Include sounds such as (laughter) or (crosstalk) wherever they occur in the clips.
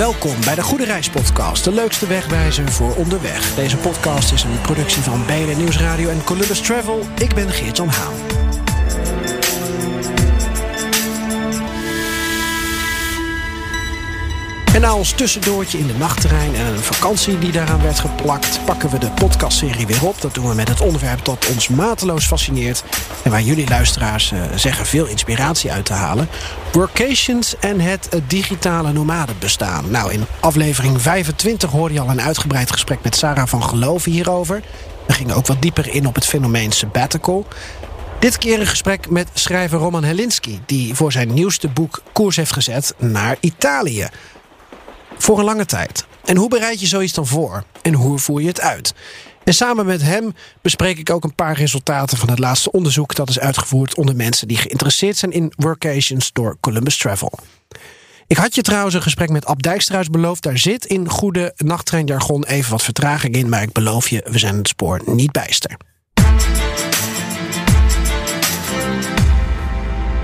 Welkom bij de Goede Reis Podcast, de leukste wegwijzer voor onderweg. Deze podcast is een productie van BNN Nieuwsradio en Columbus Travel. Ik ben Geert-Jan Haan. En na ons tussendoortje in de nachtterrein en een vakantie die daaraan werd geplakt, pakken we de podcastserie weer op. Dat doen we met het onderwerp dat ons mateloos fascineert en waar jullie luisteraars uh, zeggen veel inspiratie uit te halen. Workations en het digitale nomadenbestaan. Nou, in aflevering 25 hoorde je al een uitgebreid gesprek met Sarah van Geloven hierover. We gingen ook wat dieper in op het fenomeen sabbatical. Dit keer een gesprek met schrijver Roman Helinski, die voor zijn nieuwste boek koers heeft gezet naar Italië voor een lange tijd. En hoe bereid je zoiets dan voor? En hoe voer je het uit? En samen met hem bespreek ik ook een paar resultaten van het laatste onderzoek dat is uitgevoerd onder mensen die geïnteresseerd zijn in workations door Columbus Travel. Ik had je trouwens een gesprek met Ab Dijkstruis beloofd. Daar zit in goede nachttreinjargon even wat vertraging in, maar ik beloof je, we zijn het spoor niet bijster.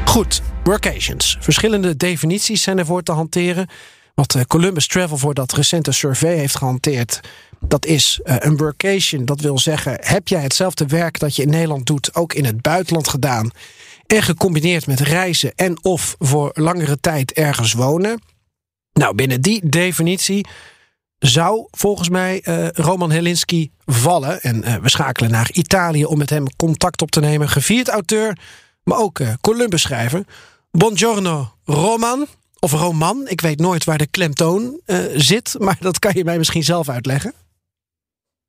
Goed, workations. Verschillende definities zijn ervoor te hanteren. Wat eh, Columbus Travel voor dat recente survey heeft gehanteerd. Dat is uh, een workation. Dat wil zeggen, heb jij hetzelfde werk dat je in Nederland doet, ook in het buitenland gedaan. En gecombineerd met reizen en of voor langere tijd ergens wonen. Nou, binnen die definitie zou volgens mij uh, Roman Helinski vallen. En we schakelen naar Italië om met hem contact op te nemen. Gevierd auteur, maar ook Columbus schrijver. Buongiorno Roman. Of roman. Ik weet nooit waar de klemtoon uh, zit, maar dat kan je mij misschien zelf uitleggen.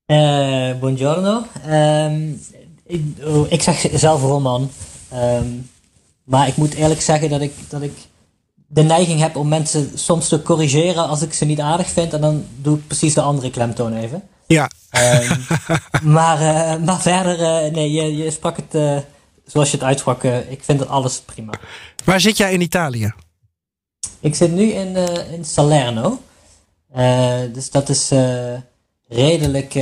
Uh, buongiorno. Um, ik, oh, ik, zeg zelf roman. Um, maar ik moet eerlijk zeggen dat ik, dat ik de neiging heb om mensen soms te corrigeren als ik ze niet aardig vind. En dan doe ik precies de andere klemtoon even. Ja. Um, (laughs) maar, uh, maar verder, nee, je, je sprak het zoals je het uitsprak. ik vind het alles prima. Waar zit jij in Italië? Ik zit nu in, uh, in Salerno. Uh, dus dat is uh, redelijk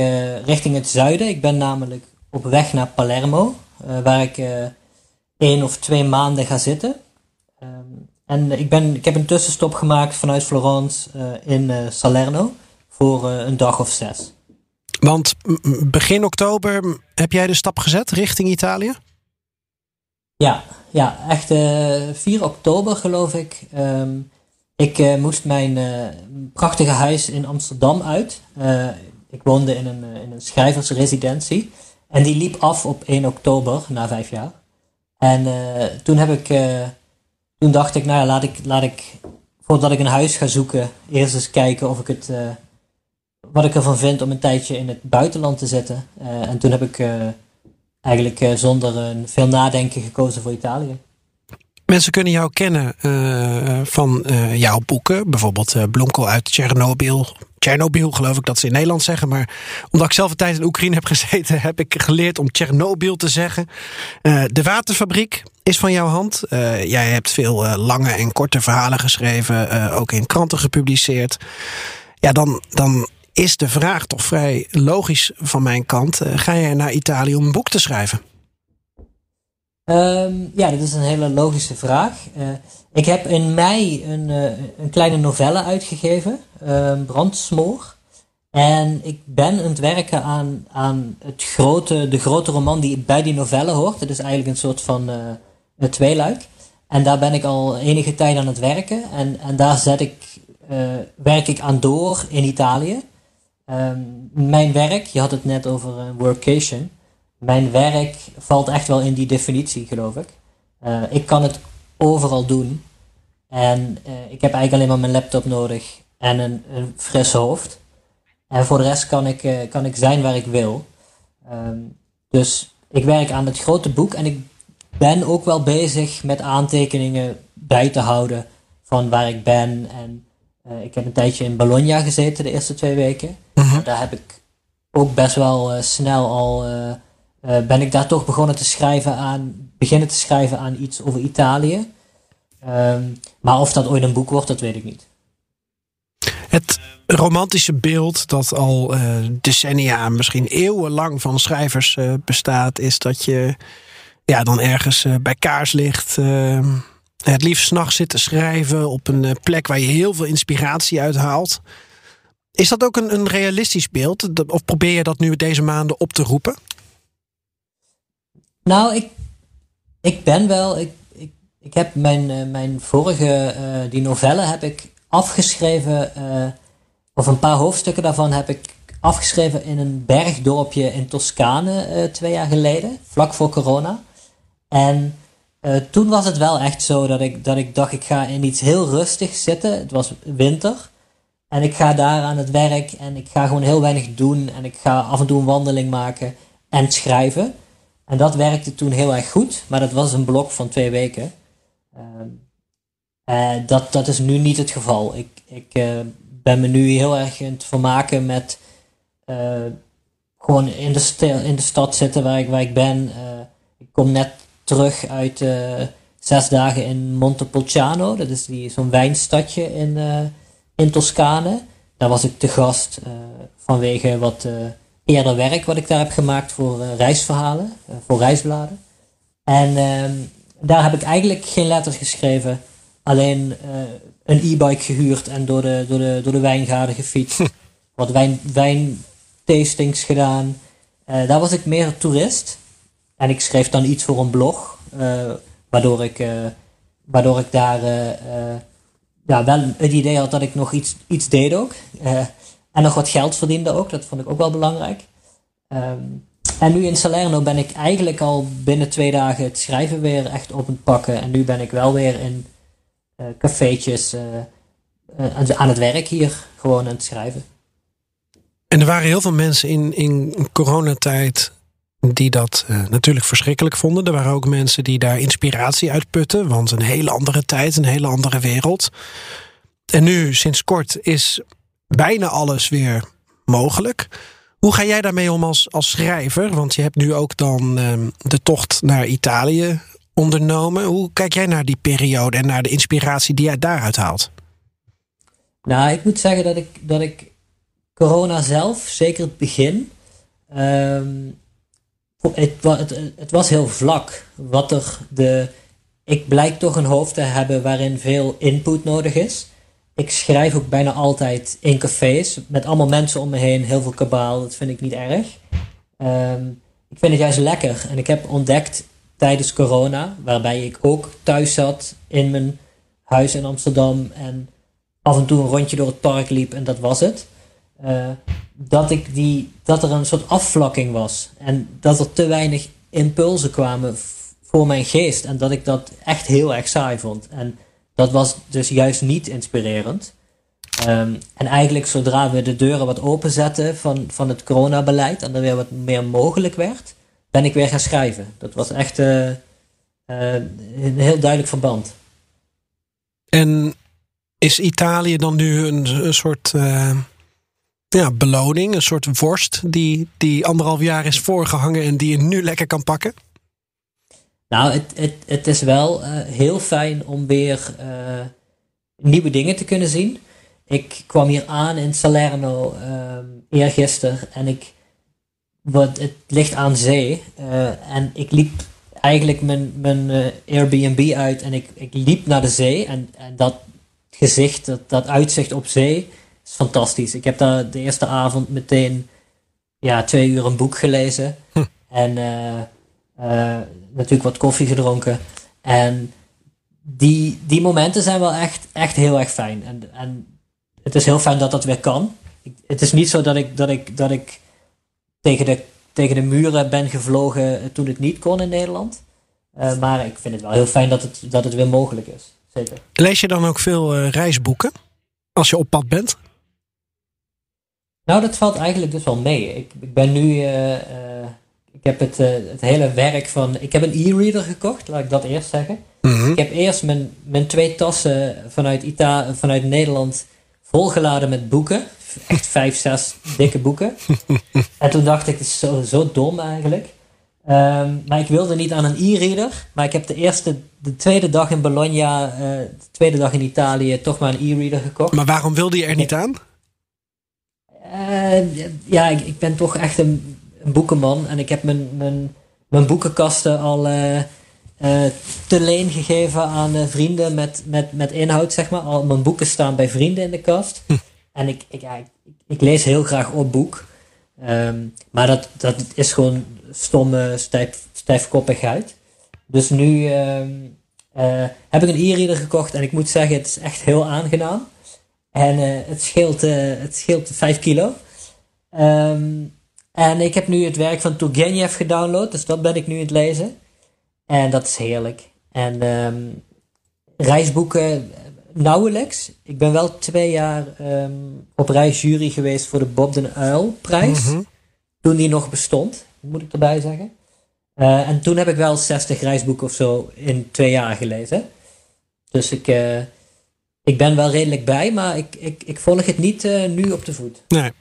richting het zuiden. Ik ben namelijk op weg naar Palermo, waar ik één of twee maanden ga zitten. Um, en ik, ben, ik heb een tussenstop gemaakt vanuit Florence in Salerno voor een dag of zes. Want begin oktober heb jij de stap gezet richting Italië? Ja, ja echt uh, 4 oktober geloof ik. Um, ik uh, moest mijn uh, prachtige huis in Amsterdam uit. Ik woonde in een, in een schrijversresidentie. En die liep af op 1 oktober, na vijf jaar. En toen heb ik, toen dacht ik, nou ja, laat ik, laat ik, voordat ik een huis ga zoeken, eerst eens kijken of ik het, wat ik ervan vind om een tijdje in het buitenland te zitten. en toen heb ik eigenlijk uh, zonder uh, veel nadenken gekozen voor Italië. Mensen kunnen jou kennen uh, van jouw boeken. Bijvoorbeeld Blonkel uit Tsjernobyl. Tsjernobyl geloof ik dat ze in Nederland zeggen. Maar omdat ik zelf een tijd in Oekraïne heb gezeten... (laughs) heb ik geleerd om Tsjernobyl te zeggen. de Waterfabriek is van jouw hand. jij hebt veel lange en korte verhalen geschreven. ook in kranten gepubliceerd. Ja, dan, dan is de vraag toch vrij logisch van mijn kant. Uh, ga jij naar Italië om een boek te schrijven? Um, ja, dat is een hele logische vraag. Uh, ik heb in mei een, uh, een kleine novelle uitgegeven, Brandsmoor. En ik ben aan het werken aan, aan het grote, de grote roman die bij die novelle hoort. Het is eigenlijk een soort van een tweeluik. En daar ben ik al enige tijd aan het werken. En, en daar zet ik, werk ik aan door in Italië. Um, mijn werk, je had het net over een workation. Mijn werk valt echt wel in die definitie, geloof ik. Uh, ik kan het overal doen. En uh, ik heb eigenlijk alleen maar mijn laptop nodig en een, een fris hoofd. En voor de rest kan ik, kan ik zijn waar ik wil. Um, dus ik werk aan het grote boek en ik ben ook wel bezig met aantekeningen bij te houden van waar ik ben en ik heb een tijdje in Bologna gezeten de eerste twee weken. Mhm. Daar heb ik ook best wel snel al ben ik daar toch begonnen te schrijven aan, beginnen te schrijven aan iets over Italië. Ehm, maar of dat ooit een boek wordt, dat weet ik niet. Het romantische beeld dat al uh, decennia, misschien eeuwenlang van schrijvers uh, bestaat, is dat je ja, dan ergens uh, bij kaarslicht het liefst s'nachts zit te schrijven op een plek waar je heel veel inspiratie uit haalt. Is dat ook een, een realistisch beeld? Of probeer je dat nu deze maanden op te roepen? Nou, ik, ik ben wel. Ik, ik, ik heb mijn, mijn vorige, die novelle heb ik afgeschreven, of een paar hoofdstukken daarvan heb ik afgeschreven in een bergdorpje in Toscane twee jaar geleden, vlak voor corona. En uh, toen was het wel echt zo dat ik, dat ik dacht, ik ga in iets heel rustigs zitten. Het was winter. En ik ga daar aan het werk en ik ga gewoon heel weinig doen. En ik ga af en toe een wandeling maken en schrijven. En dat werkte toen heel erg goed, maar dat was een blok van twee weken. Uh, dat, dat is nu niet het geval. Ik, ik uh, ben me nu heel erg in het vermaken met gewoon in de, in de stad zitten waar ik, waar ik ben. ik kom net terug uit zes dagen in Montepulciano. Dat is die, zo'n wijnstadje in, in Toscane. Daar was ik te gast vanwege wat eerder werk wat ik daar heb gemaakt voor reisverhalen, voor reisbladen. En ehm, daar heb ik eigenlijk geen letters geschreven alleen uh, een e-bike gehuurd en door de, door de, door de wijngaarden gefietst. (laughs) Wat wijn, wijntastings gedaan. Uh, daar was ik meer toerist. En ik schreef dan iets voor een blog. Uh, waardoor, ik, waardoor ik daar ja, wel het idee had dat ik nog iets, iets deed ook. en nog wat geld verdiende ook. Dat vond ik ook wel belangrijk. Um, en nu in Salerno ben ik eigenlijk al binnen twee dagen het schrijven weer echt op het pakken. En nu ben ik wel weer in cafeetjes aan het werk hier gewoon aan het schrijven. En er waren heel veel mensen in, in coronatijd die dat uh, natuurlijk verschrikkelijk vonden. Er waren ook mensen die daar inspiratie uit putten, want een hele andere tijd, een hele andere wereld. En nu, sinds kort, is bijna alles weer mogelijk. Hoe ga jij daarmee om als, als schrijver? Want je hebt nu ook dan uh, de tocht naar Italië ondernomen. Hoe kijk jij naar die periode en naar de inspiratie die jij daaruit haalt? Nou, ik moet zeggen dat ik, dat ik corona zelf, zeker het begin, um, het, het, was heel vlak. Wat er de, ik blijk toch een hoofd te hebben waarin veel input nodig is. Ik schrijf ook bijna altijd in cafés met allemaal mensen om me heen, heel veel kabaal. Dat vind ik niet erg. Um, ik vind het juist lekker en ik heb ontdekt tijdens corona, waarbij ik ook thuis zat in mijn huis in Amsterdam en af en toe een rondje door het park liep en dat was het. Uh, dat, ik die, dat er een soort afvlakking was en dat er te weinig impulsen kwamen voor mijn geest en dat ik dat echt heel erg saai vond. En dat was dus juist niet inspirerend. Um, en eigenlijk zodra we de deuren wat openzetten van, van het coronabeleid en er weer wat meer mogelijk werd, ben ik weer gaan schrijven. Dat was echt uh, uh, een heel duidelijk verband. En is Italië dan nu een, een soort ja, beloning, een soort worst die, die anderhalf jaar is voorgehangen en die je nu lekker kan pakken? Nou, het, het, het is wel heel fijn om weer nieuwe dingen te kunnen zien. Ik kwam hier aan in Salerno eergisteren en ik wat, het ligt aan zee. Uh, en ik liep eigenlijk mijn, mijn uh, Airbnb uit en ik, ik liep naar de zee. En, en dat gezicht, dat, dat uitzicht op zee, is fantastisch. Ik heb daar de eerste avond meteen ja, twee uur een boek gelezen. Hm. En uh, natuurlijk wat koffie gedronken. En die, die momenten zijn wel echt, echt heel erg fijn. En, en het is heel fijn dat dat weer kan. Ik, het is niet zo dat ik, dat ik, dat ik tegen de, tegen de muren ben gevlogen toen het niet kon in Nederland. Uh, maar ik vind het wel heel fijn dat het, dat het weer mogelijk is. Zeker. Lees je dan ook veel uh, reisboeken als je op pad bent? Nou, dat valt eigenlijk dus wel mee. Ik, ik ben nu. Uh, ik heb het, het hele werk van. Ik heb een e-reader gekocht, laat ik dat eerst zeggen. Mm -hmm. Ik heb eerst mijn, mijn twee tassen vanuit, Ita vanuit Nederland volgeladen met boeken. Echt (laughs) vijf, zes dikke boeken. en toen dacht ik, het is zo, zo dom eigenlijk. Ehm, maar ik wilde niet aan een e-reader. Maar ik heb de eerste, de tweede dag in Bologna, de tweede dag in Italië, toch maar een e-reader gekocht. Maar waarom wilde je er niet aan? Uh, ja, ik, ik, ben toch echt een, een, boekenman. En ik heb mijn, mijn, mijn boekenkasten al uh, te leen gegeven aan vrienden met, met, met inhoud, zeg maar. Al mijn boeken staan bij vrienden in de kast. Hm. En ik, ik, ja, ik, ik, lees heel graag op boek. Um, maar dat, dat is gewoon stomme stijf, stijfkoppigheid. Dus nu ehm, heb ik een e-reader gekocht en ik moet zeggen, het is echt heel aangenaam. En uh, het, scheelt, uh, het scheelt 5 kilo. Um, en ik heb nu het werk van Turgenev gedownload, dus dat ben ik nu aan het lezen. En dat is heerlijk. En um, reisboeken nauwelijks. Ik ben wel twee jaar um, op reisjury geweest voor de Bob den Uil prijs. Mm -hmm. Toen die nog bestond moet ik erbij zeggen. Uh, en toen heb ik wel 60 reisboeken of zo in twee jaar gelezen. Dus ik, uh, ik ben wel redelijk bij, maar ik, ik, ik volg het niet uh, nu op de voet. Nee.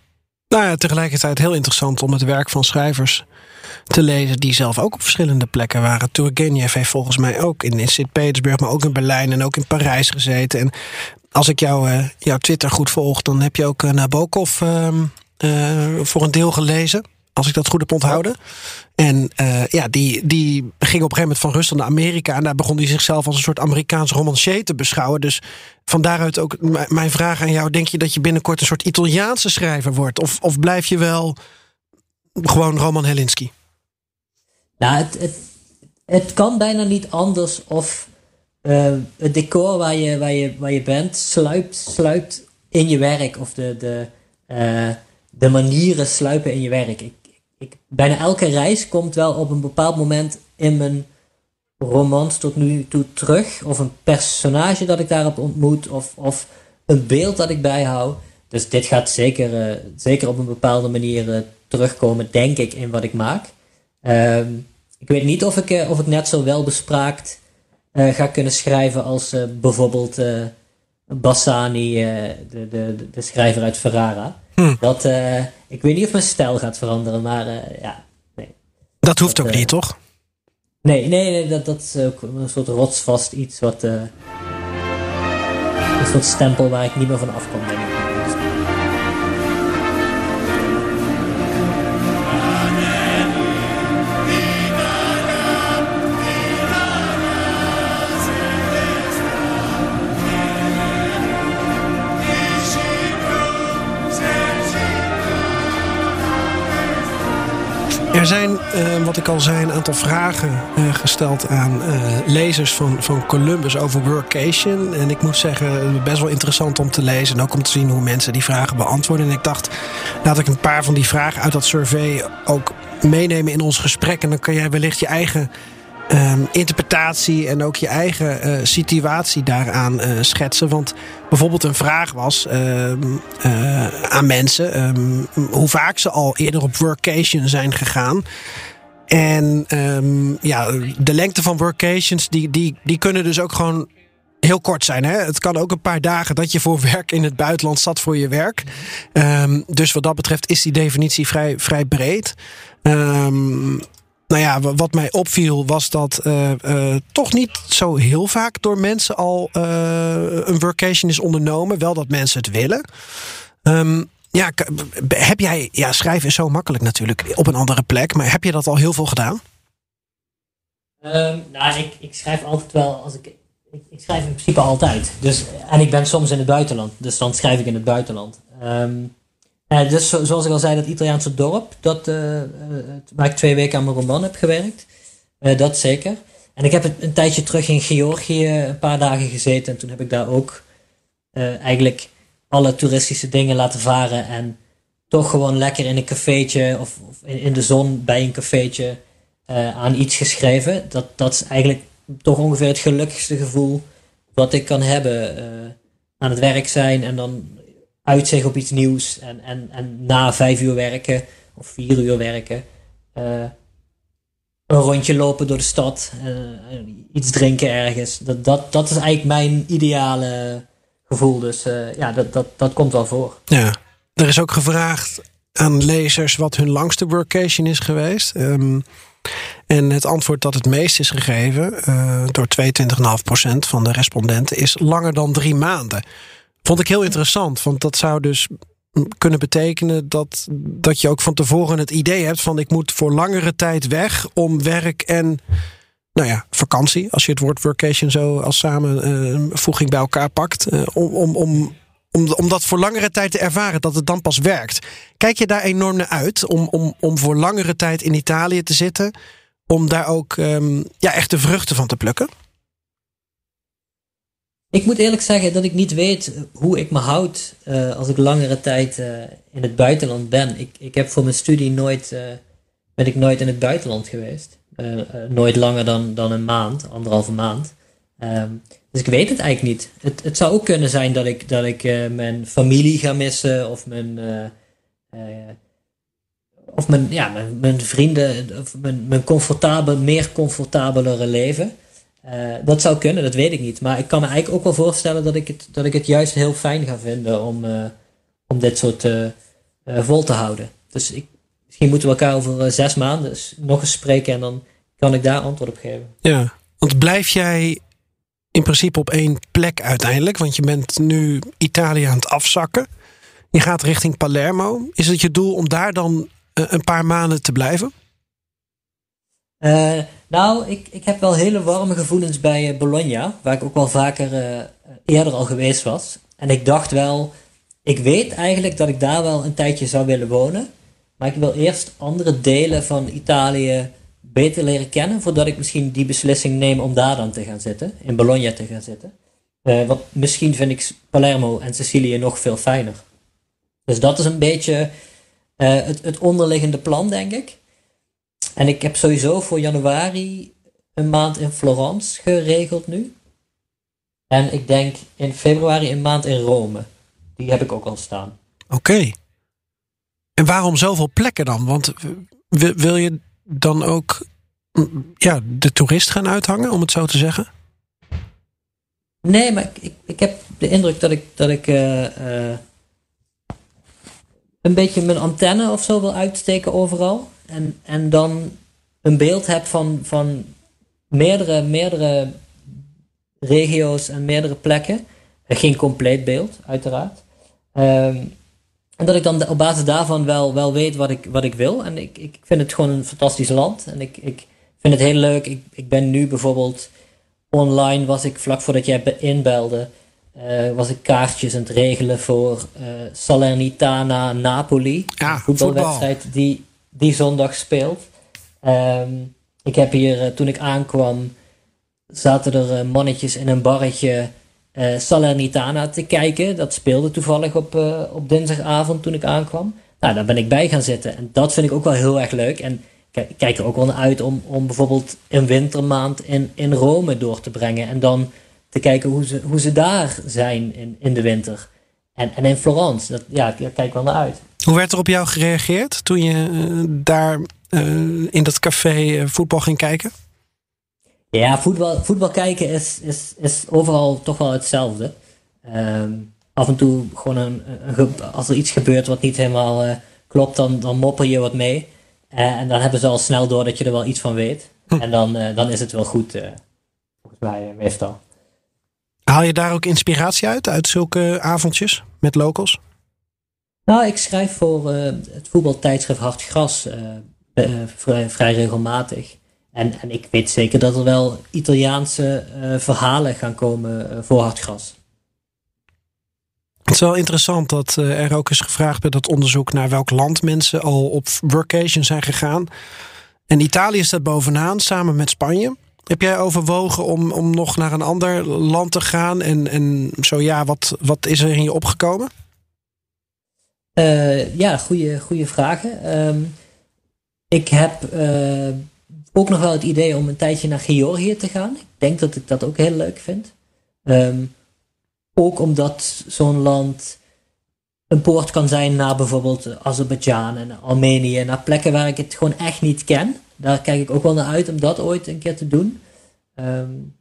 Nou ja, tegelijkertijd heel interessant om het werk van schrijvers te lezen die zelf ook op verschillende plekken waren. Turgenev heeft volgens mij ook in, in Sint-Petersburg, maar ook in Berlijn en ook in Parijs gezeten. En als ik jou, jouw Twitter goed volg, dan heb je ook Nabokov ehm, voor een deel gelezen. Als ik dat goed heb onthouden. En uh, ja, die, die ging op een gegeven moment van Rusland naar Amerika. En daar begon hij zichzelf als een soort Amerikaans romancier te beschouwen. Dus van daaruit ook mijn vraag aan jou. Denk je dat je binnenkort een soort Italiaanse schrijver wordt? Of, of blijf je wel gewoon Roman Helinski? Nou, het, het, kan bijna niet anders of uh, het decor waar je, waar, je, waar je bent sluipt, sluipt in je werk. Of de, de, uh, de manieren sluipen in je werk. Ik, bijna elke reis komt wel op een bepaald moment in mijn romans tot nu toe terug. Of een personage dat ik daarop ontmoet. Of, of een beeld dat ik bijhoud. Dus dit gaat zeker, uh, zeker op een bepaalde manier uh, terugkomen, denk ik, in wat ik maak. Uh, ik weet niet of ik, uh, of ik net zo wel bespraakt ga kunnen schrijven als bijvoorbeeld Bassani, de, de, de schrijver uit Ferrara. Hm. Dat, uh, ik weet niet of mijn stijl gaat veranderen, maar uh, ja, nee. Dat hoeft dat, ook niet, toch? Nee, nee, nee dat, dat is ook een soort rotsvast iets wat. een soort stempel waar ik niet meer van af kan, denk ik. Er zijn, uh, wat ik al zei, een aantal vragen uh, gesteld aan uh, lezers van, van Columbus over workation. En ik moet zeggen, best wel interessant om te lezen. En ook om te zien hoe mensen die vragen beantwoorden. En ik dacht, laat ik een paar van die vragen uit dat survey ook meenemen in ons gesprek. En dan kan jij wellicht je eigen um, interpretatie en ook je eigen uh, situatie daaraan uh, schetsen. Want bijvoorbeeld een vraag was uh, aan mensen um, hoe vaak ze al eerder op workation zijn gegaan. En ja, de lengte van workations die, die, die kunnen dus ook gewoon heel kort zijn. Hè? Het kan ook een paar dagen dat je voor werk in het buitenland zat voor je werk. Dus wat dat betreft is die definitie vrij, vrij breed. Um, nou ja, wat mij opviel was dat uh, uh, toch niet zo heel vaak door mensen al uh, een workation is ondernomen. Wel dat mensen het willen. Um, ja, heb jij, ja, schrijven is zo makkelijk natuurlijk op een andere plek, maar heb je dat al heel veel gedaan? Um, nou, ik, ik schrijf altijd wel als ik, ik, ik. schrijf in principe altijd. Dus, en ik ben soms in het buitenland, dus dan schrijf ik in het buitenland. Um, uh, dus zoals ik al zei, dat Italiaanse dorp, dat, uh, waar ik twee weken aan mijn roman heb gewerkt, dat zeker. En ik heb een tijdje terug in Georgië een paar dagen gezeten en toen heb ik daar ook eigenlijk alle toeristische dingen laten varen en toch gewoon lekker in een cafeetje of, of in, in, de zon bij een cafeetje aan iets geschreven. Dat, dat is eigenlijk toch ongeveer het gelukkigste gevoel wat ik kan hebben aan het werk zijn en dan uitzicht op iets nieuws en, en, en na vijf uur werken of vier uur werken, uh, een rondje lopen door de stad, uh, iets drinken ergens. Dat, dat, dat is eigenlijk mijn ideale gevoel. Dus ja, dat, dat, dat komt wel voor. Ja, er is ook gevraagd aan lezers wat hun langste workation is geweest. Um, en het antwoord dat het meest is gegeven uh, door 22,5% van de respondenten is langer dan drie maanden. Vond ik heel interessant, want dat zou dus kunnen betekenen dat, dat je ook van tevoren het idee hebt van ik moet voor langere tijd weg om werk en nou ja, vakantie, als je het woord workation zo als samenvoeging bij elkaar pakt, uh, om, om, om om, om dat voor langere tijd te ervaren, dat het dan pas werkt. Kijk je daar enorm naar uit om, om, om voor langere tijd in Italië te zitten, om daar ook um, ja, echt de vruchten van te plukken? Ik moet eerlijk zeggen dat ik niet weet hoe ik me houd uh, als ik langere tijd uh, in het buitenland ben. Ik, ik heb voor mijn studie nooit, ben ik nooit in het buitenland geweest. nooit langer dan, dan een maand, anderhalve maand. Um, dus ik weet het eigenlijk niet. Het, het zou ook kunnen zijn dat ik, dat ik mijn familie ga missen of mijn, of mijn, ja, mijn, mijn vrienden, of mijn, mijn comfortabel, meer comfortabelere leven. Dat zou kunnen, dat weet ik niet. Maar ik kan me eigenlijk ook wel voorstellen dat ik het, dat ik het juist heel fijn ga vinden om, om dit soort vol te houden. Dus ik, misschien moeten we elkaar over zes maanden nog eens spreken en dan kan ik daar antwoord op geven. Ja, want blijf jij in principe op één plek uiteindelijk. Want je bent nu Italië aan het afzakken. Je gaat richting Palermo. Is het je doel om daar dan eh, een paar maanden te blijven? Uh, nou, ik, ik heb wel hele warme gevoelens bij eh, Bologna, waar ik ook wel vaker uh, eerder al geweest was. En ik dacht wel, ik weet eigenlijk dat ik daar wel een tijdje zou willen wonen. Maar ik wil eerst andere delen van Italië beter leren kennen voordat ik misschien die beslissing neem om daar dan te gaan zitten, in Bologna te gaan zitten. Want misschien vind ik Palermo en Sicilië nog veel fijner. Dus dat is een beetje het, het onderliggende plan, denk ik. En ik heb sowieso voor januari een maand in Florence geregeld nu. En ik denk in februari een maand in Rome. Die heb ik ook al staan. Oké. En waarom zoveel plekken dan? Want wil je dan ook mm, ja, de toerist gaan uithangen, om het zo te zeggen? Nee, maar ik, ik, heb de indruk dat ik, dat ik uh, uh, een beetje mijn antenne of zo wil uitsteken overal. En, en dan een beeld heb van, van meerdere, meerdere regio's en meerdere plekken. Geen compleet beeld, uiteraard. Um, en dat ik dan op basis daarvan wel, wel weet wat ik, wat ik wil. En ik, ik vind het gewoon een fantastisch land. En ik, ik vind het heel leuk. Ik, ik ben nu bijvoorbeeld online, was ik vlak voordat jij inbelde, uh, was ik kaartjes aan het regelen voor uh, Salernitana Napoli. Ja, een voetbalwedstrijd voetbal. die, die zondag speelt. Um, ik heb hier, uh, toen ik aankwam, zaten er mannetjes in een barretje uh, Salernitana te kijken. Dat speelde toevallig op, op dinsdagavond toen ik aankwam. Nou, daar ben ik bij gaan zitten. En dat vind ik ook wel heel erg leuk. En ik kijk er ook wel naar uit om, om bijvoorbeeld een wintermaand in, in Rome door te brengen. En dan te kijken hoe ze, hoe ze daar zijn in, in de winter. En, en in Florence. Dat, ja, daar kijk ik wel naar uit. Hoe werd er op jou gereageerd toen je uh, daar in dat café voetbal ging kijken? Ja, voetbal, voetbal kijken is, is, is overal toch wel hetzelfde. Um, af en toe gewoon een, een, als er iets gebeurt wat niet helemaal uh, klopt, dan, dan mopper je wat mee. Uh, en dan hebben ze al snel door dat je er wel iets van weet. Hm. En dan, uh, dan is het wel goed, volgens mij meestal. Haal je daar ook inspiratie uit, uit zulke avondjes met locals? Nou, ik schrijf voor het voetbaltijdschrift Hard Gras vrij, vrij regelmatig. En, en ik weet zeker dat er wel Italiaanse verhalen gaan komen voor Hartgras. Het is wel interessant dat er ook is gevraagd bij dat onderzoek naar welk land mensen al op workation zijn gegaan. En Italië staat bovenaan samen met Spanje. Heb jij overwogen om, om nog naar een ander land te gaan? En, en zo ja, wat, wat is er in je opgekomen? Ja, goede, goede vragen. Um, ik heb ook nog wel het idee om een tijdje naar Georgië te gaan. Ik denk dat ik dat ook heel leuk vind. Um, ook omdat zo'n land een poort kan zijn naar bijvoorbeeld Azerbeidzjan en Armenië. Naar plekken waar ik het gewoon echt niet ken. Daar kijk ik ook wel naar uit om dat ooit een keer te doen. Um,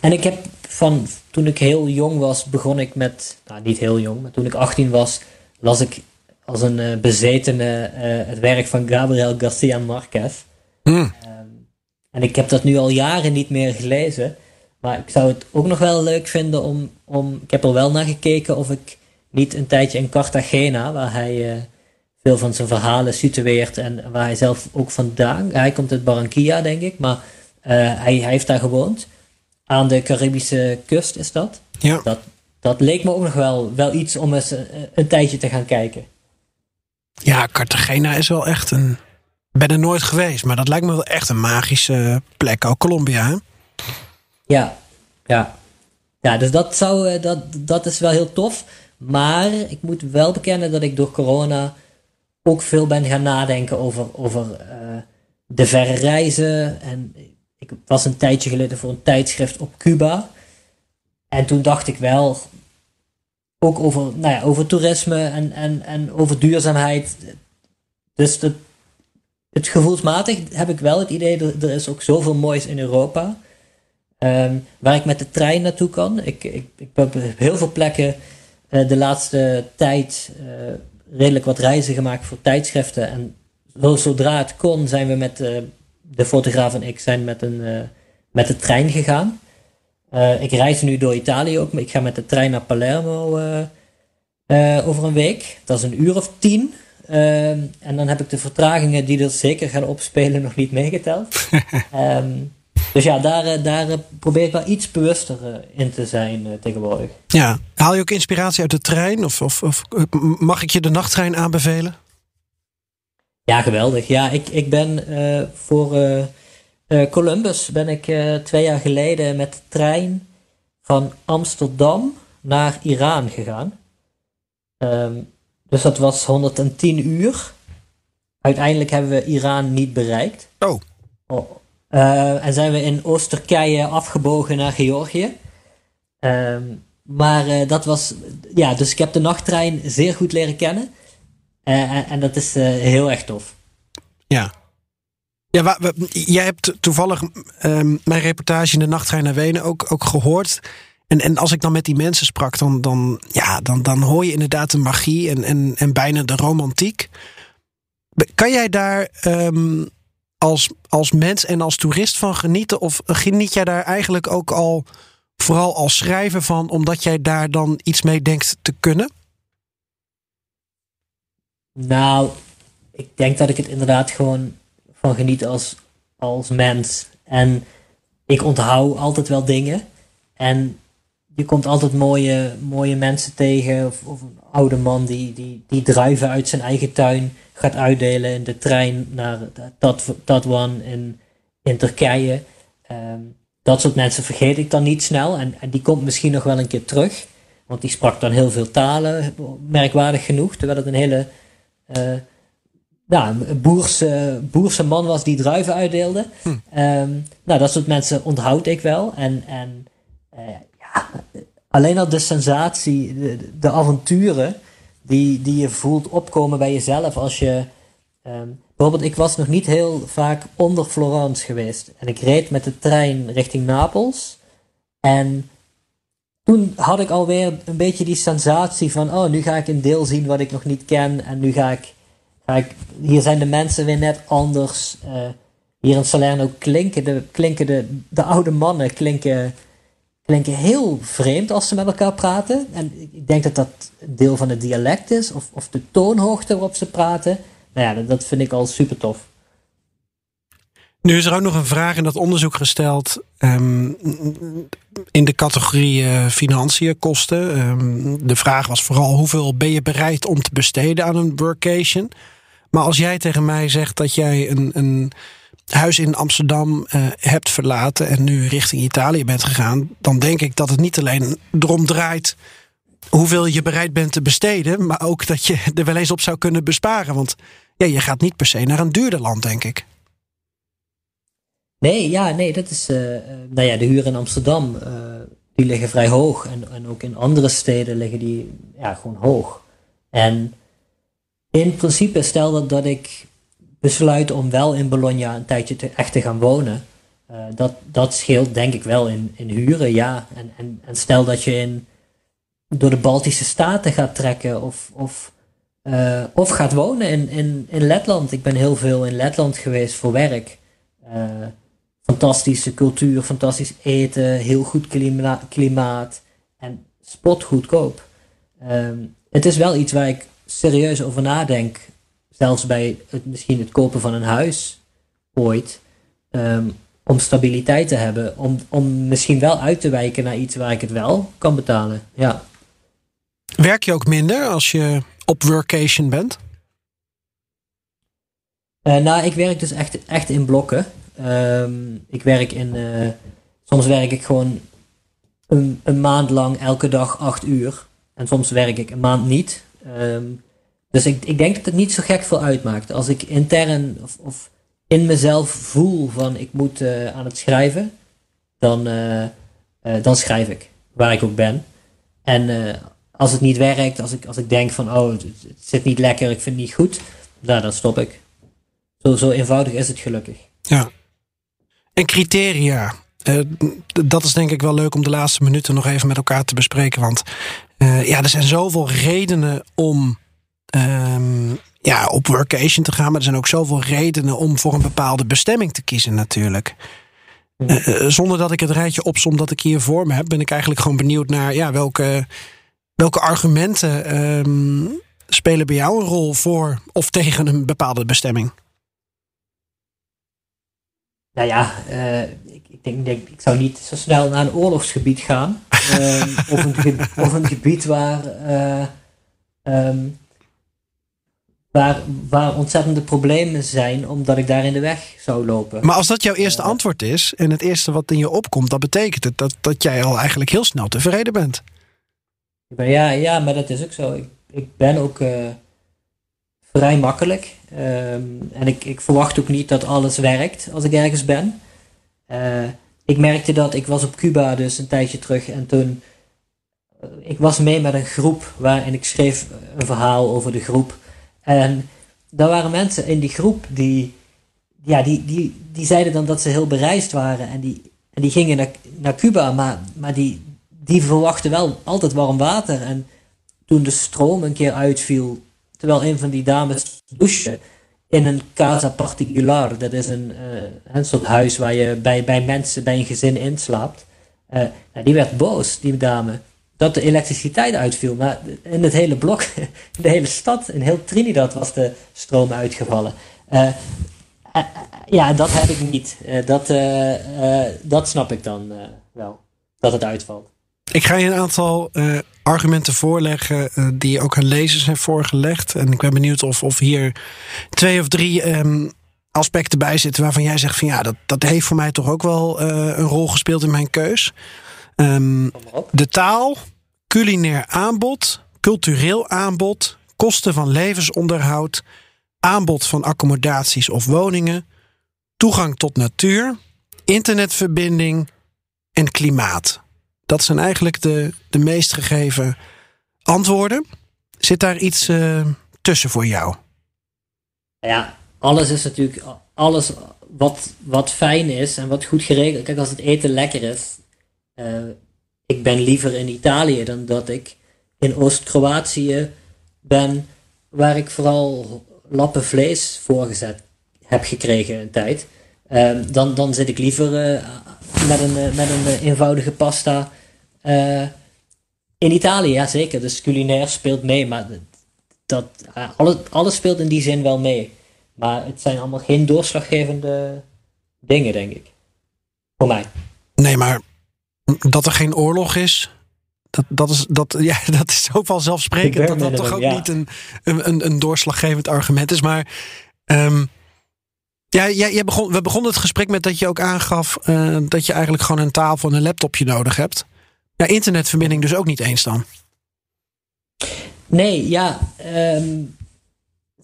en ik heb van toen ik heel jong was, begon ik met, nou niet heel jong, maar toen ik 18 was, las ik als een uh, bezetene uh, het werk van Gabriel Garcia Marquez. Hmm. Um, en ik heb dat nu al jaren niet meer gelezen. Maar ik zou het ook nog wel leuk vinden om, om ik heb er wel naar gekeken of ik niet een tijdje in Cartagena, waar hij uh, veel van zijn verhalen situeert en waar hij zelf ook vandaan, hij komt uit Barranquilla denk ik, maar hij, hij heeft daar gewoond. Aan de Caribische kust is dat. Ja. Dat, dat leek me ook nog wel, wel iets om eens een, een tijdje te gaan kijken. Ja, Cartagena is wel echt een. Ik ben er nooit geweest, maar dat lijkt me wel echt een magische plek. Ook Colombia, hè? Ja, ja. Ja, dus dat, zou, dat, dat is wel heel tof. Maar ik moet wel bekennen dat ik door corona ook veel ben gaan nadenken over, over uh, de verre reizen. En ik was een tijdje geleden voor een tijdschrift op Cuba. En toen dacht ik wel, ook over, nou ja, over toerisme en, en, en over duurzaamheid. Dus de, het gevoelsmatig heb ik wel het idee dat er is ook zoveel moois in Europa. Um, waar ik met de trein naartoe kan. Ik, ik, ik heb heel veel plekken uh, de laatste tijd uh, redelijk wat reizen gemaakt voor tijdschriften. En zo, zodra het kon zijn we met uh, de fotograaf en ik zijn met, een, met de trein gegaan. Uh, ik reis nu door Italië ook, maar ik ga met de trein naar Palermo uh, uh, over een week. Dat is een uur of tien. en dan heb ik de vertragingen die er zeker gaan opspelen nog niet meegeteld. um, (laughs) dus ja, daar, daar probeer ik wel iets bewuster in te zijn tegenwoordig. Ja, haal je ook inspiratie uit de trein? Of, of, of mag ik je de nachttrein aanbevelen? Ja, geweldig. Ja, ik, ik ben voor uh, Columbus ben ik uh, twee jaar geleden met de trein van Amsterdam naar Iran gegaan. Um, dus dat was 110 uur. Uiteindelijk hebben we Iran niet bereikt. Oh. oh. Uh, en zijn we in Oost-Turkije afgebogen naar Georgië. Um, maar dat was, ja, dus ik heb de nachttrein zeer goed leren kennen. En, en dat is heel erg tof. Ja, ja, jij hebt toevallig um, mijn reportage in de nachttrein naar Wenen ook, ook gehoord. En, en als ik dan met die mensen sprak, dan, dan, ja, dan, dan hoor je inderdaad de magie en, en, en bijna de romantiek. Kan jij daar um, als, als mens en als toerist van genieten? Of geniet jij daar eigenlijk ook al vooral als schrijver van, omdat jij daar dan iets mee denkt te kunnen? Nou, ik denk dat ik het inderdaad gewoon van geniet als, als mens. En ik onthoud altijd wel dingen. En je komt altijd mooie, mooie mensen tegen. Of, of een oude man die, die, die druiven uit zijn eigen tuin gaat uitdelen in de trein naar Tatwan in, in Turkije. Um, dat soort mensen vergeet ik dan niet snel. En, en die komt misschien nog wel een keer terug. Want die sprak dan heel veel talen, merkwaardig genoeg. Terwijl het een hele uh, ja, een boerse, boerse man was die druiven uitdeelde. Hm. Um, nou, dat soort mensen onthoud ik wel. En, en uh, ja, alleen al de sensatie, de, de, avonturen die, die je voelt opkomen bij jezelf als je. Um, bijvoorbeeld, ik was nog niet heel vaak onder Florence geweest. En ik reed met de trein richting Napels. En toen had ik alweer een beetje die sensatie van: oh, nu ga ik een deel zien wat ik nog niet ken. En nu ga ik Hier zijn de mensen weer net anders. Uh, hier in Salerno klinken, de, klinken de, de oude mannen klinken, klinken heel vreemd als ze met elkaar praten. En ik denk dat dat deel van het dialect is, of, of de toonhoogte waarop ze praten. Nou ja, dat, vind ik al super tof. Nu is er ook nog een vraag in dat onderzoek gesteld um, in de categorie uh, financiën, kosten. Um, de vraag was vooral hoeveel ben je bereid om te besteden aan een workation? Maar als jij tegen mij zegt dat jij een, een huis in Amsterdam uh, hebt verlaten en nu richting Italië bent gegaan, dan denk ik dat het niet alleen erom draait hoeveel je bereid bent te besteden, maar ook dat je (laughs) er wel eens op zou kunnen besparen. Want ja, je gaat niet per se naar een duurder land, denk ik. Nee, ja, nee, dat is. Uh, nou ja, de huur in Amsterdam, die liggen vrij hoog. En, en ook in andere steden liggen die ja, gewoon hoog. En in principe, stel dat, dat ik besluit om wel in Bologna een tijdje te, echt te gaan wonen, dat, dat scheelt denk ik wel in, in huren, ja. En, en, stel dat je in, door de Baltische Staten gaat trekken of, of, of gaat wonen in, in, Letland. Ik ben heel veel in Letland geweest voor werk fantastische cultuur, fantastisch eten, heel goed klima klimaat en spotgoedkoop. Um, het is wel iets waar ik serieus over nadenk, zelfs bij het, misschien het kopen van een huis ooit, um, om stabiliteit te hebben, om, om misschien wel uit te wijken naar iets waar ik het wel kan betalen. Ja. Werk je ook minder als je op workation bent? Uh, nou, ik werk dus echt, echt in blokken. Um, ik werk in. Uh, soms werk ik gewoon een, een, maand lang elke dag acht uur. En soms werk ik een maand niet. Um, dus ik, ik denk dat het niet zo gek veel uitmaakt. Als ik intern of, of in mezelf voel van ik moet uh, aan het schrijven, dan, uh, dan schrijf ik. Waar ik ook ben. En als het niet werkt, als ik, als ik denk van oh, het, zit niet lekker, ik vind het niet goed, nou, dan stop ik. Zo, zo eenvoudig is het gelukkig. Ja, en criteria. Dat is denk ik wel leuk om de laatste minuten nog even met elkaar te bespreken. Want uh, ja, er zijn zoveel redenen om uh, ja, op workation te gaan. Maar er zijn ook zoveel redenen om voor een bepaalde bestemming te kiezen natuurlijk. Uh, zonder dat ik het rijtje opsom dat ik hier voor me heb, ben ik eigenlijk gewoon benieuwd naar ja, welke, welke argumenten ehm, spelen bij jou een rol voor of tegen een bepaalde bestemming. Nou ja, uh, ik, ik, denk, denk, ik zou niet zo snel naar een oorlogsgebied gaan. Um, of, een of, een gebied waar, uh, um, waar, waar ontzettende problemen zijn, omdat ik daar in de weg zou lopen. Maar als dat jouw eerste uh, antwoord is en het eerste wat in je opkomt, dan betekent het dat, dat jij al eigenlijk heel snel tevreden bent. Ja, ja, maar dat is ook zo. Ik, ik ben ook vrij makkelijk. Um, en ik, ik verwacht ook niet dat alles werkt als ik ergens ben. Uh, ik merkte dat, ik was op Cuba dus een tijdje terug en toen, uh, ik was mee met een groep waarin ik schreef een verhaal over de groep. En daar waren mensen in die groep die, ja, die, die, die zeiden dan dat ze heel bereisd waren en die, en die gingen naar, naar Cuba, maar, maar die, die verwachten wel altijd warm water. En toen de stroom een keer uitviel, Terwijl een van die dames douche in een casa particular. Dat is een, uh, een soort huis waar je bij, bij mensen, bij een gezin inslaapt. Uh, nou, die werd boos, die dame. Dat de elektriciteit uitviel. Maar in het hele blok, (laughs) in de hele stad, in heel Trinidad was de stroom uitgevallen. Uh, ja, dat heb ik niet. dat, dat snap ik dan wel. Dat het uitvalt. Ik ga je een aantal uh, argumenten voorleggen uh, die ook aan lezers zijn voorgelegd. En ik ben benieuwd of, of hier twee of drie um, aspecten bij zitten waarvan jij zegt van ja, dat, dat heeft voor mij toch ook wel uh, een rol gespeeld in mijn keus. Um, de taal, culinair aanbod, cultureel aanbod, kosten van levensonderhoud, aanbod van accommodaties of woningen, toegang tot natuur, internetverbinding en klimaat. Dat zijn eigenlijk de, de meest gegeven antwoorden. Zit daar iets uh, tussen voor jou? Ja, alles is natuurlijk. Alles wat, wat fijn is en wat goed geregeld. Kijk, als het eten lekker is. Uh, ik ben liever in Italië dan dat ik in Oost-Kroatië ben. Waar ik vooral lappen vlees voorgezet heb gekregen een tijd. Uh, dan, dan zit ik liever uh, met een, eh, met een eh, eenvoudige pasta. In Italië, ja zeker. Dus culinair speelt mee. Maar dat, alles, alles speelt in die zin wel mee. Maar het zijn allemaal geen doorslaggevende dingen, denk ik. Voor mij. Nee, maar dat er geen oorlog is, dat, dat, is, dat, (laughs) ja, dat is zo vanzelfsprekend dat dat toch ook ja. niet een, een, een doorslaggevend argument is. Maar um, ja, jij, begon, we begonnen het gesprek met dat je ook aangaf uh, dat je eigenlijk gewoon een tafel en een laptopje nodig hebt. Ja, internetverbinding dus ook niet eens dan? Nee, ja. Um,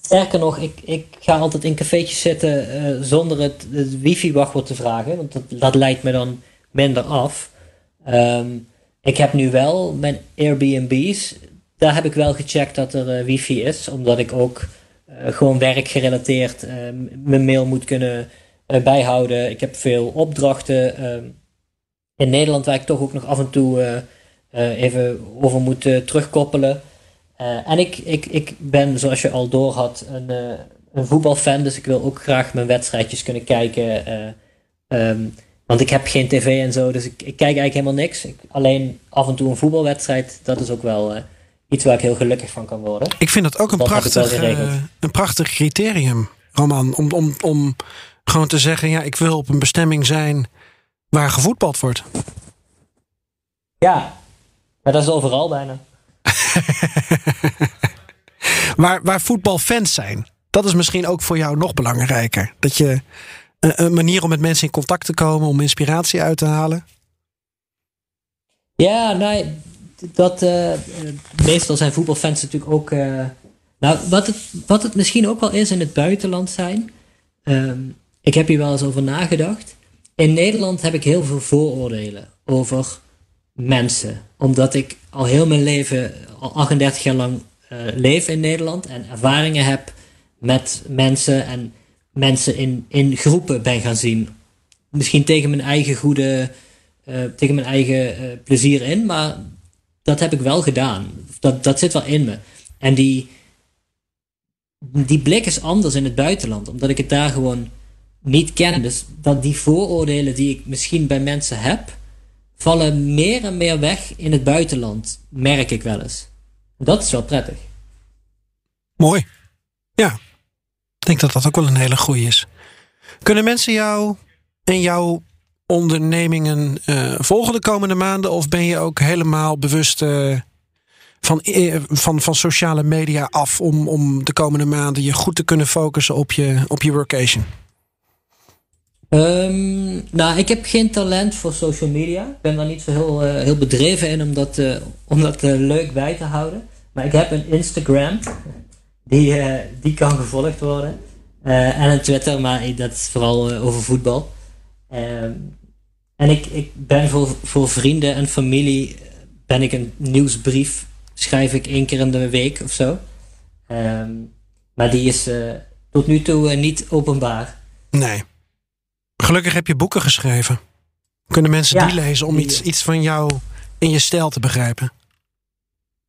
sterker nog, ik, ik ga altijd in cafeetjes zitten uh, zonder het, wifi-wachtwoord te vragen. Want dat, leidt me dan minder af. Um, ik heb nu wel mijn Airbnb's. Daar heb ik wel gecheckt dat er uh, wifi is. Omdat ik ook gewoon werkgerelateerd uh, mijn mail moet kunnen bijhouden. Ik heb veel opdrachten ehm, in Nederland waar ik toch ook nog af en toe even over moet terugkoppelen. en ik, ik, ik ben, zoals je al door had, een, een voetbalfan. Dus ik wil ook graag mijn wedstrijdjes kunnen kijken. Ehm, want ik heb geen tv en zo, dus ik, kijk eigenlijk helemaal niks. Ik, alleen af en toe een voetbalwedstrijd, dat is ook wel iets waar ik heel gelukkig van kan worden. Ik vind dat ook een, prachtig, uh, een prachtig criterium, Roman. Om, om, om gewoon te zeggen, ja, ik wil op een bestemming zijn waar gevoetbald wordt. Ja, maar dat is overal bijna. (laughs) waar, waar voetbalfans zijn. Dat is misschien ook voor jou nog belangrijker. Dat je een manier om met mensen in contact te komen, om inspiratie uit te halen? Ja, nou, dat, uh, meestal zijn voetbalfans natuurlijk ook. Uh, nou, wat het, wat het misschien ook wel is in het buitenland zijn. Uh, ik heb hier wel eens over nagedacht. In Nederland heb ik heel veel vooroordelen over mensen. Omdat ik al heel mijn leven, al 38 jaar lang leef in Nederland en ervaringen heb met mensen en mensen in, in groepen ben gaan zien. Misschien tegen mijn eigen goede, tegen mijn eigen plezier in, maar dat heb ik wel gedaan. Dat, dat zit wel in me. En die, die blik is anders in het buitenland, omdat ik het daar gewoon niet ken. Dus dat die vooroordelen die ik misschien bij mensen heb, vallen meer en meer weg in het buitenland, merk ik wel eens. Dat is wel prettig. Mooi. Ja, ik denk dat dat ook wel een hele goeie is. Kunnen mensen jou en jouw ondernemingen uh, volgen de komende maanden? Of ben je ook helemaal bewust uh, van, uh, van, van sociale media af om, om de komende maanden je goed te kunnen focussen op je, op je workation? Um, nou, ik heb geen talent voor social media. Ik ben daar niet zo heel, heel bedreven in om dat, om dat leuk bij te houden. Maar ik heb een Instagram die, die kan gevolgd worden. En een Twitter, maar dat is vooral over voetbal. Ehm, en ik, ik ben voor, voor vrienden en familie ben ik een nieuwsbrief schrijf ik één keer in de week of zo. Um, maar die is tot nu toe niet openbaar. Nee. Gelukkig heb je boeken geschreven. Kunnen mensen ja, die lezen om iets, iets van jou in je stijl te begrijpen?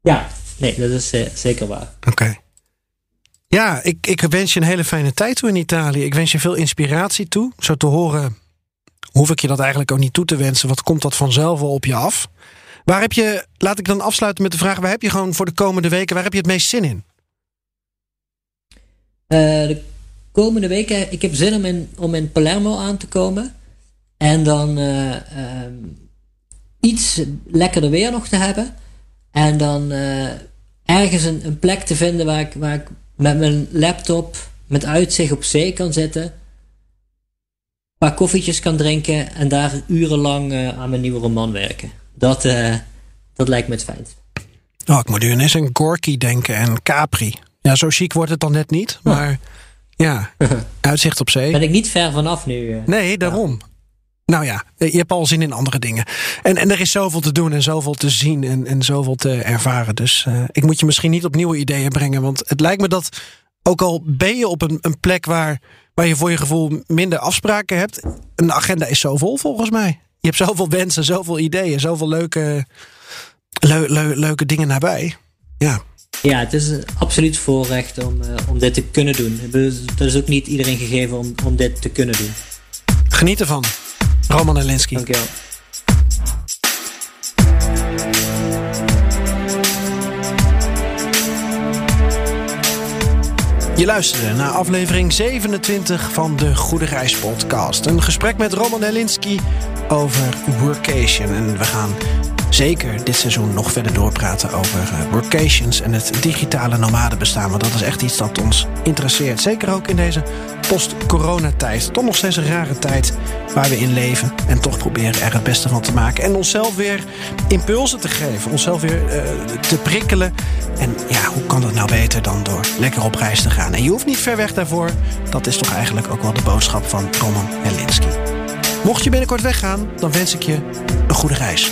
Ja, nee, dat is zeker waar. Oké. Ja, ik, ik wens je een hele fijne tijd toe in Italië. Ik wens je veel inspiratie toe. Zo te horen hoef ik je dat eigenlijk ook niet toe te wensen. Wat komt dat vanzelf wel op je af? Waar heb je, laat ik dan afsluiten met de vraag: waar heb je gewoon voor de komende weken, waar heb je het meest zin in? Uh, de komende weken, ik heb zin om in, om in Palermo aan te komen. En dan uh, uh, iets lekkerder weer nog te hebben. En dan uh, ergens een, een, plek te vinden waar ik, waar ik met mijn laptop met uitzicht op zee kan zitten. Een paar koffietjes kan drinken en daar urenlang uh, aan mijn nieuwe roman werken. Dat, uh, dat lijkt me het fijnst. Oh, ik moet nu ineens aan Gorky denken en Capri. Ja, zo chic wordt het dan net niet, maar ja, (laughs) uitzicht op zee. Ben ik niet ver vanaf nu. Uh, nee, daarom. Nou ja, je hebt al zin in andere dingen. En, en er is zoveel te doen en zoveel te zien en, en zoveel te ervaren. Dus ik moet je misschien niet op nieuwe ideeën brengen. Want het lijkt me dat, ook al ben je op een, een plek waar, waar je voor je gevoel minder afspraken hebt. Een agenda is zo vol volgens mij. Je hebt zoveel wensen, zoveel ideeën, zoveel leuke, leuke dingen nabij. Ja. Ja, het is een absoluut voorrecht om, uh, om dit te kunnen doen. Dat is ook niet iedereen gegeven om, om dit te kunnen doen. Geniet ervan. Roman Elinski. Dankjewel. Je luisterde naar aflevering 27 van de Goede Reis podcast. Een gesprek met Roman Helinski over workation. En we gaan zeker dit seizoen nog verder doorpraten over uh, workations en het digitale nomadenbestaan. Want dat is echt iets dat ons interesseert. Zeker ook in deze post-coronatijd. Toch nog steeds een rare tijd waar we in leven. En toch proberen er het beste van te maken. En onszelf weer impulsen te geven. Onszelf weer uh, te prikkelen. En ja, hoe kan dat nou beter dan door lekker op reis te gaan? En je hoeft niet ver weg daarvoor. Dat is toch eigenlijk ook wel de boodschap van Roman Helinski. Mocht je binnenkort weggaan, dan wens ik je een goede reis.